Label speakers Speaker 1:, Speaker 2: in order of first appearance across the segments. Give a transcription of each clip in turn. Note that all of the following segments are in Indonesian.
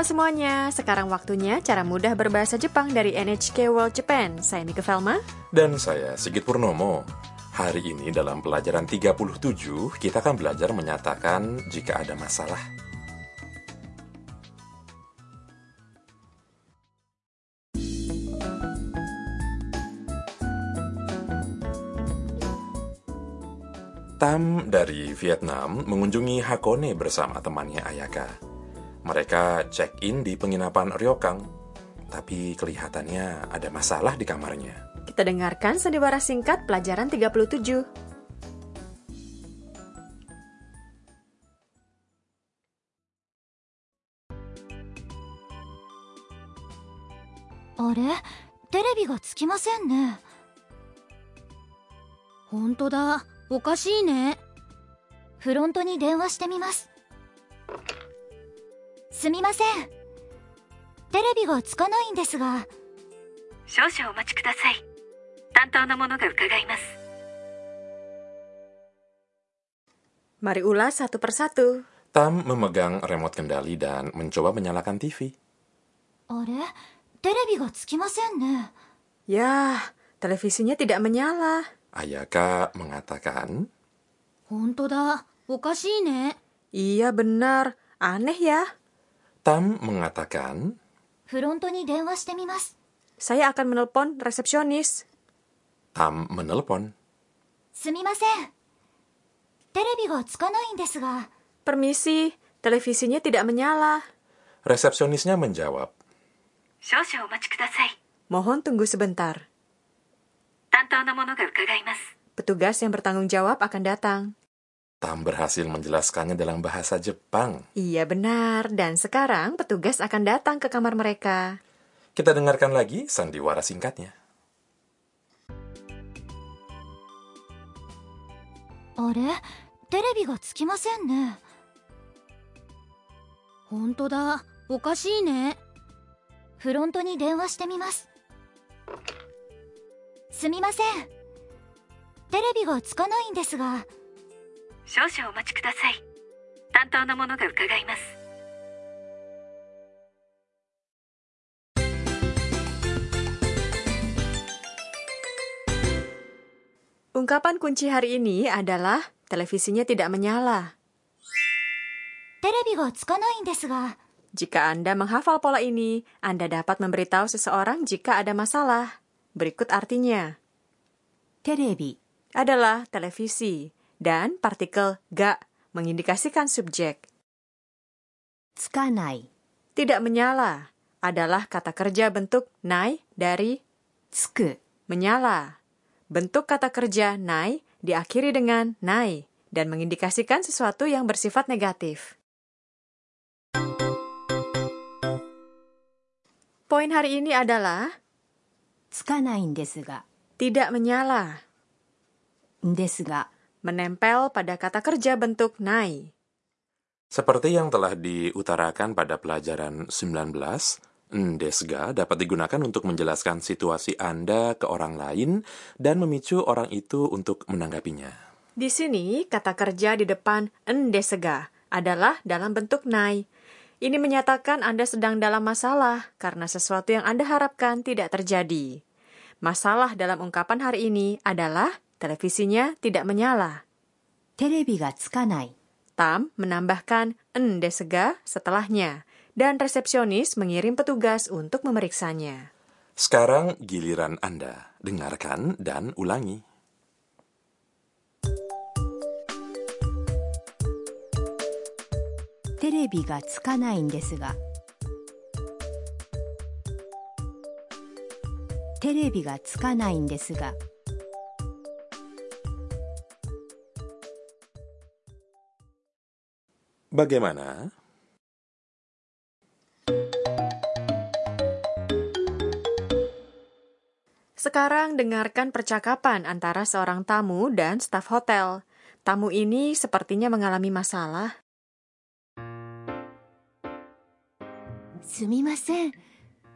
Speaker 1: Halo semuanya, sekarang waktunya cara mudah berbahasa Jepang dari NHK World Japan. Saya Mika Velma.
Speaker 2: Dan saya Sigit Purnomo. Hari ini dalam pelajaran 37, kita akan belajar menyatakan jika ada masalah. Tam dari Vietnam mengunjungi Hakone bersama temannya Ayaka. Mereka check-in di penginapan Ryokang, tapi kelihatannya ada masalah di kamarnya.
Speaker 1: Kita dengarkan sandiwara singkat pelajaran 37.
Speaker 3: あれテレビがつきませんね本当だおかしいねフロントに電話してみます すみませんテレビがつかないんですが
Speaker 4: 少々お待ちください担当の者が伺います
Speaker 1: Mari ulas satu persatu.
Speaker 2: Tam memegang remote kendali dan mencoba menyalakan TV.
Speaker 3: あれテレビがつきませんね
Speaker 1: Yah, televisinya tidak menyala.
Speaker 2: Ayaka mengatakan,
Speaker 3: 本当だおかしいね
Speaker 1: Iya benar, aneh ya.
Speaker 2: Tam mengatakan,
Speaker 1: Saya akan menelpon resepsionis.
Speaker 2: Tam menelpon.
Speaker 1: Permisi, televisinya tidak menyala.
Speaker 2: Resepsionisnya menjawab,
Speaker 1: Mohon tunggu sebentar. Petugas yang bertanggung jawab akan datang.
Speaker 2: Tam berhasil menjelaskannya dalam bahasa Jepang.
Speaker 1: Iya benar, dan sekarang petugas akan datang ke kamar mereka.
Speaker 2: Kita dengarkan lagi sandiwara singkatnya.
Speaker 3: Are, televisi ga tsukimasen ne. Honto da, okashii ne. Fronto ni denwa shite mimasu. Sumimasen. Ga tsukanai desu ga.
Speaker 4: 少々お待ちください担当の者が伺います
Speaker 1: Ungkapan kunci hari ini adalah televisinya tidak menyala.
Speaker 3: テレビがつかないんですが
Speaker 1: Jika Anda menghafal pola ini, Anda dapat memberitahu seseorang jika ada masalah. Berikut artinya.
Speaker 3: テレビ
Speaker 1: Adalah televisi dan partikel ga mengindikasikan subjek.
Speaker 3: Tsukanai
Speaker 1: tidak menyala adalah kata kerja bentuk nai dari
Speaker 3: tsuku
Speaker 1: menyala. Bentuk kata kerja nai diakhiri dengan nai dan mengindikasikan sesuatu yang bersifat negatif. Poin hari ini adalah
Speaker 3: tsukanai desu ga
Speaker 1: tidak menyala.
Speaker 3: Desu ga
Speaker 1: menempel pada kata kerja bentuk nai.
Speaker 2: Seperti yang telah diutarakan pada pelajaran 19, ndesga dapat digunakan untuk menjelaskan situasi Anda ke orang lain dan memicu orang itu untuk menanggapinya.
Speaker 1: Di sini, kata kerja di depan endesega adalah dalam bentuk nai. Ini menyatakan Anda sedang dalam masalah karena sesuatu yang Anda harapkan tidak terjadi. Masalah dalam ungkapan hari ini adalah televisinya tidak menyala.
Speaker 3: テレビがつかない
Speaker 1: Tam menambahkan endesega setelahnya, dan resepsionis mengirim petugas untuk memeriksanya.
Speaker 2: Sekarang giliran Anda. Dengarkan dan ulangi.
Speaker 3: テレビがつかないんですがテレビがつかないんですが
Speaker 2: Bagaimana?
Speaker 1: Sekarang dengarkan percakapan antara seorang tamu dan staf hotel. Tamu ini sepertinya mengalami masalah.
Speaker 3: すみません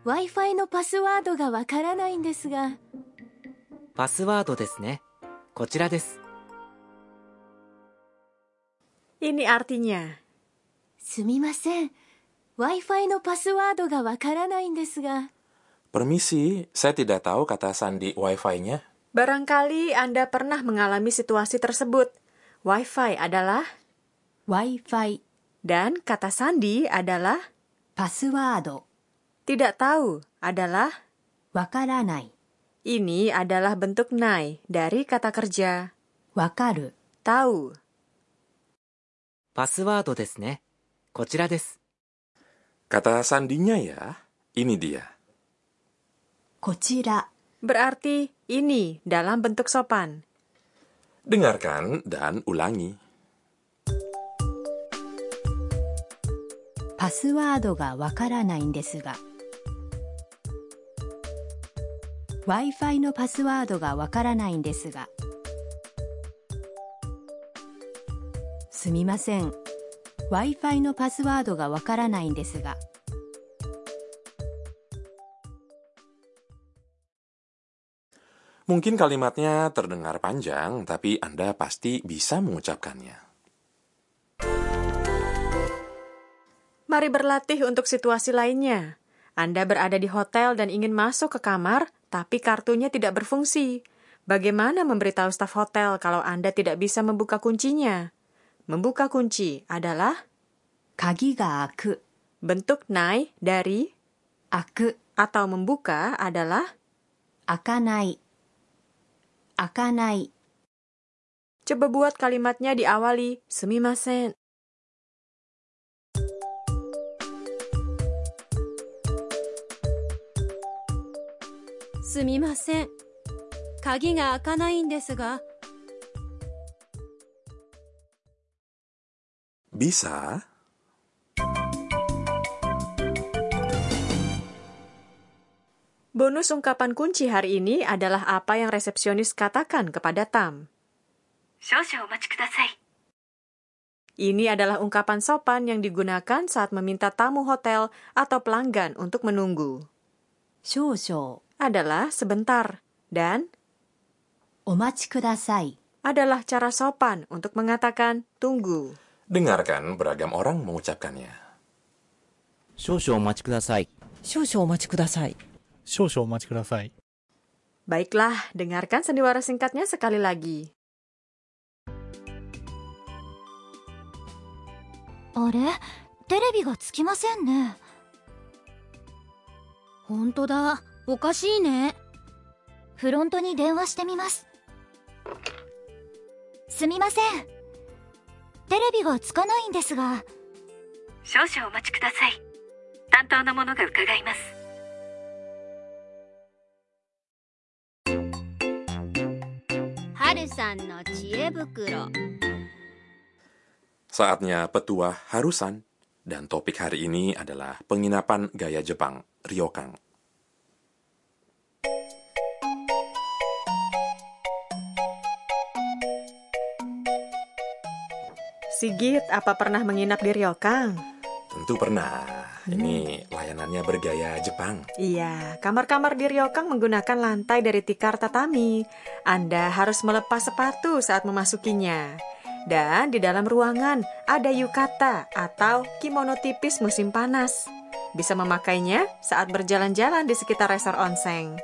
Speaker 3: w i f i のパスワードがわからないんですが
Speaker 5: パスワードですね。こちらです。
Speaker 1: Ini artinya,
Speaker 3: すみません。Wi-Fi のパスワードがわからないんですが。
Speaker 2: Permisi, saya tidak tahu kata sandi Wi-Fi-nya.
Speaker 1: Barangkali Anda pernah mengalami situasi tersebut. Wi-Fi adalah
Speaker 3: Wi-Fi
Speaker 1: dan kata sandi adalah
Speaker 3: password.
Speaker 1: Tidak tahu adalah
Speaker 3: wakaranai.
Speaker 1: Ini adalah bentuk nai dari kata kerja
Speaker 3: wakaru,
Speaker 1: tahu.
Speaker 5: Password ですね。こちらです。
Speaker 2: Kata sandinya ya, ini dia.
Speaker 3: こちら。
Speaker 1: Berarti ini dalam bentuk sopan.
Speaker 2: Dengarkan dan ulangi.
Speaker 3: パスワードがわからないんですが。Wi-Fi のパスワードがわからないんですが。すみません。Wi-Fi のパスワードがわからないんですが。
Speaker 2: Mungkin kalimatnya terdengar panjang, tapi Anda pasti bisa mengucapkannya.
Speaker 1: Mari berlatih untuk situasi lainnya. Anda berada di hotel dan ingin masuk ke kamar, tapi kartunya tidak berfungsi. Bagaimana memberitahu staf hotel kalau Anda tidak bisa membuka kuncinya? Membuka kunci adalah
Speaker 3: 가기가 aku.
Speaker 1: Bentuk nai dari
Speaker 3: aku
Speaker 1: atau membuka adalah
Speaker 3: akanai. Akanai.
Speaker 1: Coba buat kalimatnya diawali sumimasen.
Speaker 3: Semimasen Kagi ga akanai desu ga
Speaker 2: Bisa.
Speaker 1: Bonus ungkapan kunci hari ini adalah apa yang resepsionis katakan kepada Tam. Ini adalah ungkapan sopan yang digunakan saat meminta tamu hotel atau pelanggan untuk menunggu. Adalah sebentar dan
Speaker 3: omachi
Speaker 1: adalah cara sopan untuk mengatakan tunggu.
Speaker 2: Dengarkan beragam orang mengucapkannya.
Speaker 1: Baiklah, dengarkan sandiwara singkatnya sekali lagi.
Speaker 6: Are, ga tsukimasen ne. Honto da, okashii ne. テレビがつかないんですが。
Speaker 4: 少々お待ちください。担当の者が伺います。
Speaker 6: 春さんの知恵袋。
Speaker 2: Saatnya petuah harusan, dan topik hari ini adalah penginapan gaya Jepang, Ryokang.
Speaker 1: Sigit, apa pernah menginap di Ryokang?
Speaker 2: Tentu pernah. Ini layanannya bergaya Jepang.
Speaker 1: Iya, kamar-kamar di Ryokang menggunakan lantai dari tikar tatami. Anda harus melepas sepatu saat memasukinya. Dan di dalam ruangan ada yukata atau kimono tipis musim panas. Bisa memakainya saat berjalan-jalan di sekitar resor onsen.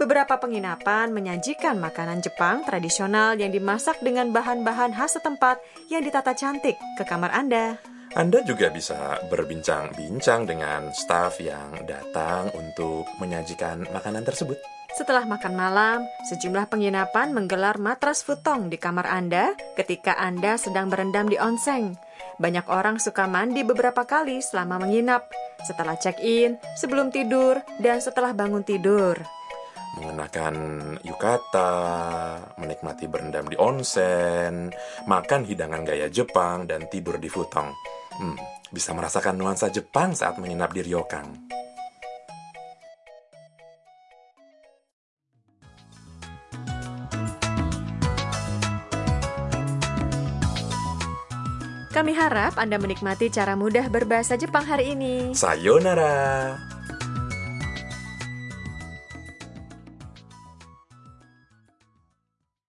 Speaker 1: Beberapa penginapan menyajikan makanan Jepang tradisional yang dimasak dengan bahan-bahan khas setempat yang ditata cantik ke kamar Anda.
Speaker 2: Anda juga bisa berbincang-bincang dengan staf yang datang untuk menyajikan makanan tersebut.
Speaker 1: Setelah makan malam, sejumlah penginapan menggelar matras futong di kamar Anda ketika Anda sedang berendam di onsen. Banyak orang suka mandi beberapa kali selama menginap, setelah check-in, sebelum tidur, dan setelah bangun tidur.
Speaker 2: Mengenakan yukata, menikmati berendam di onsen, makan hidangan gaya Jepang, dan tidur di futong. Hmm, bisa merasakan nuansa Jepang saat menginap di Ryokang.
Speaker 1: Kami harap Anda menikmati cara mudah berbahasa Jepang hari ini.
Speaker 2: Sayonara!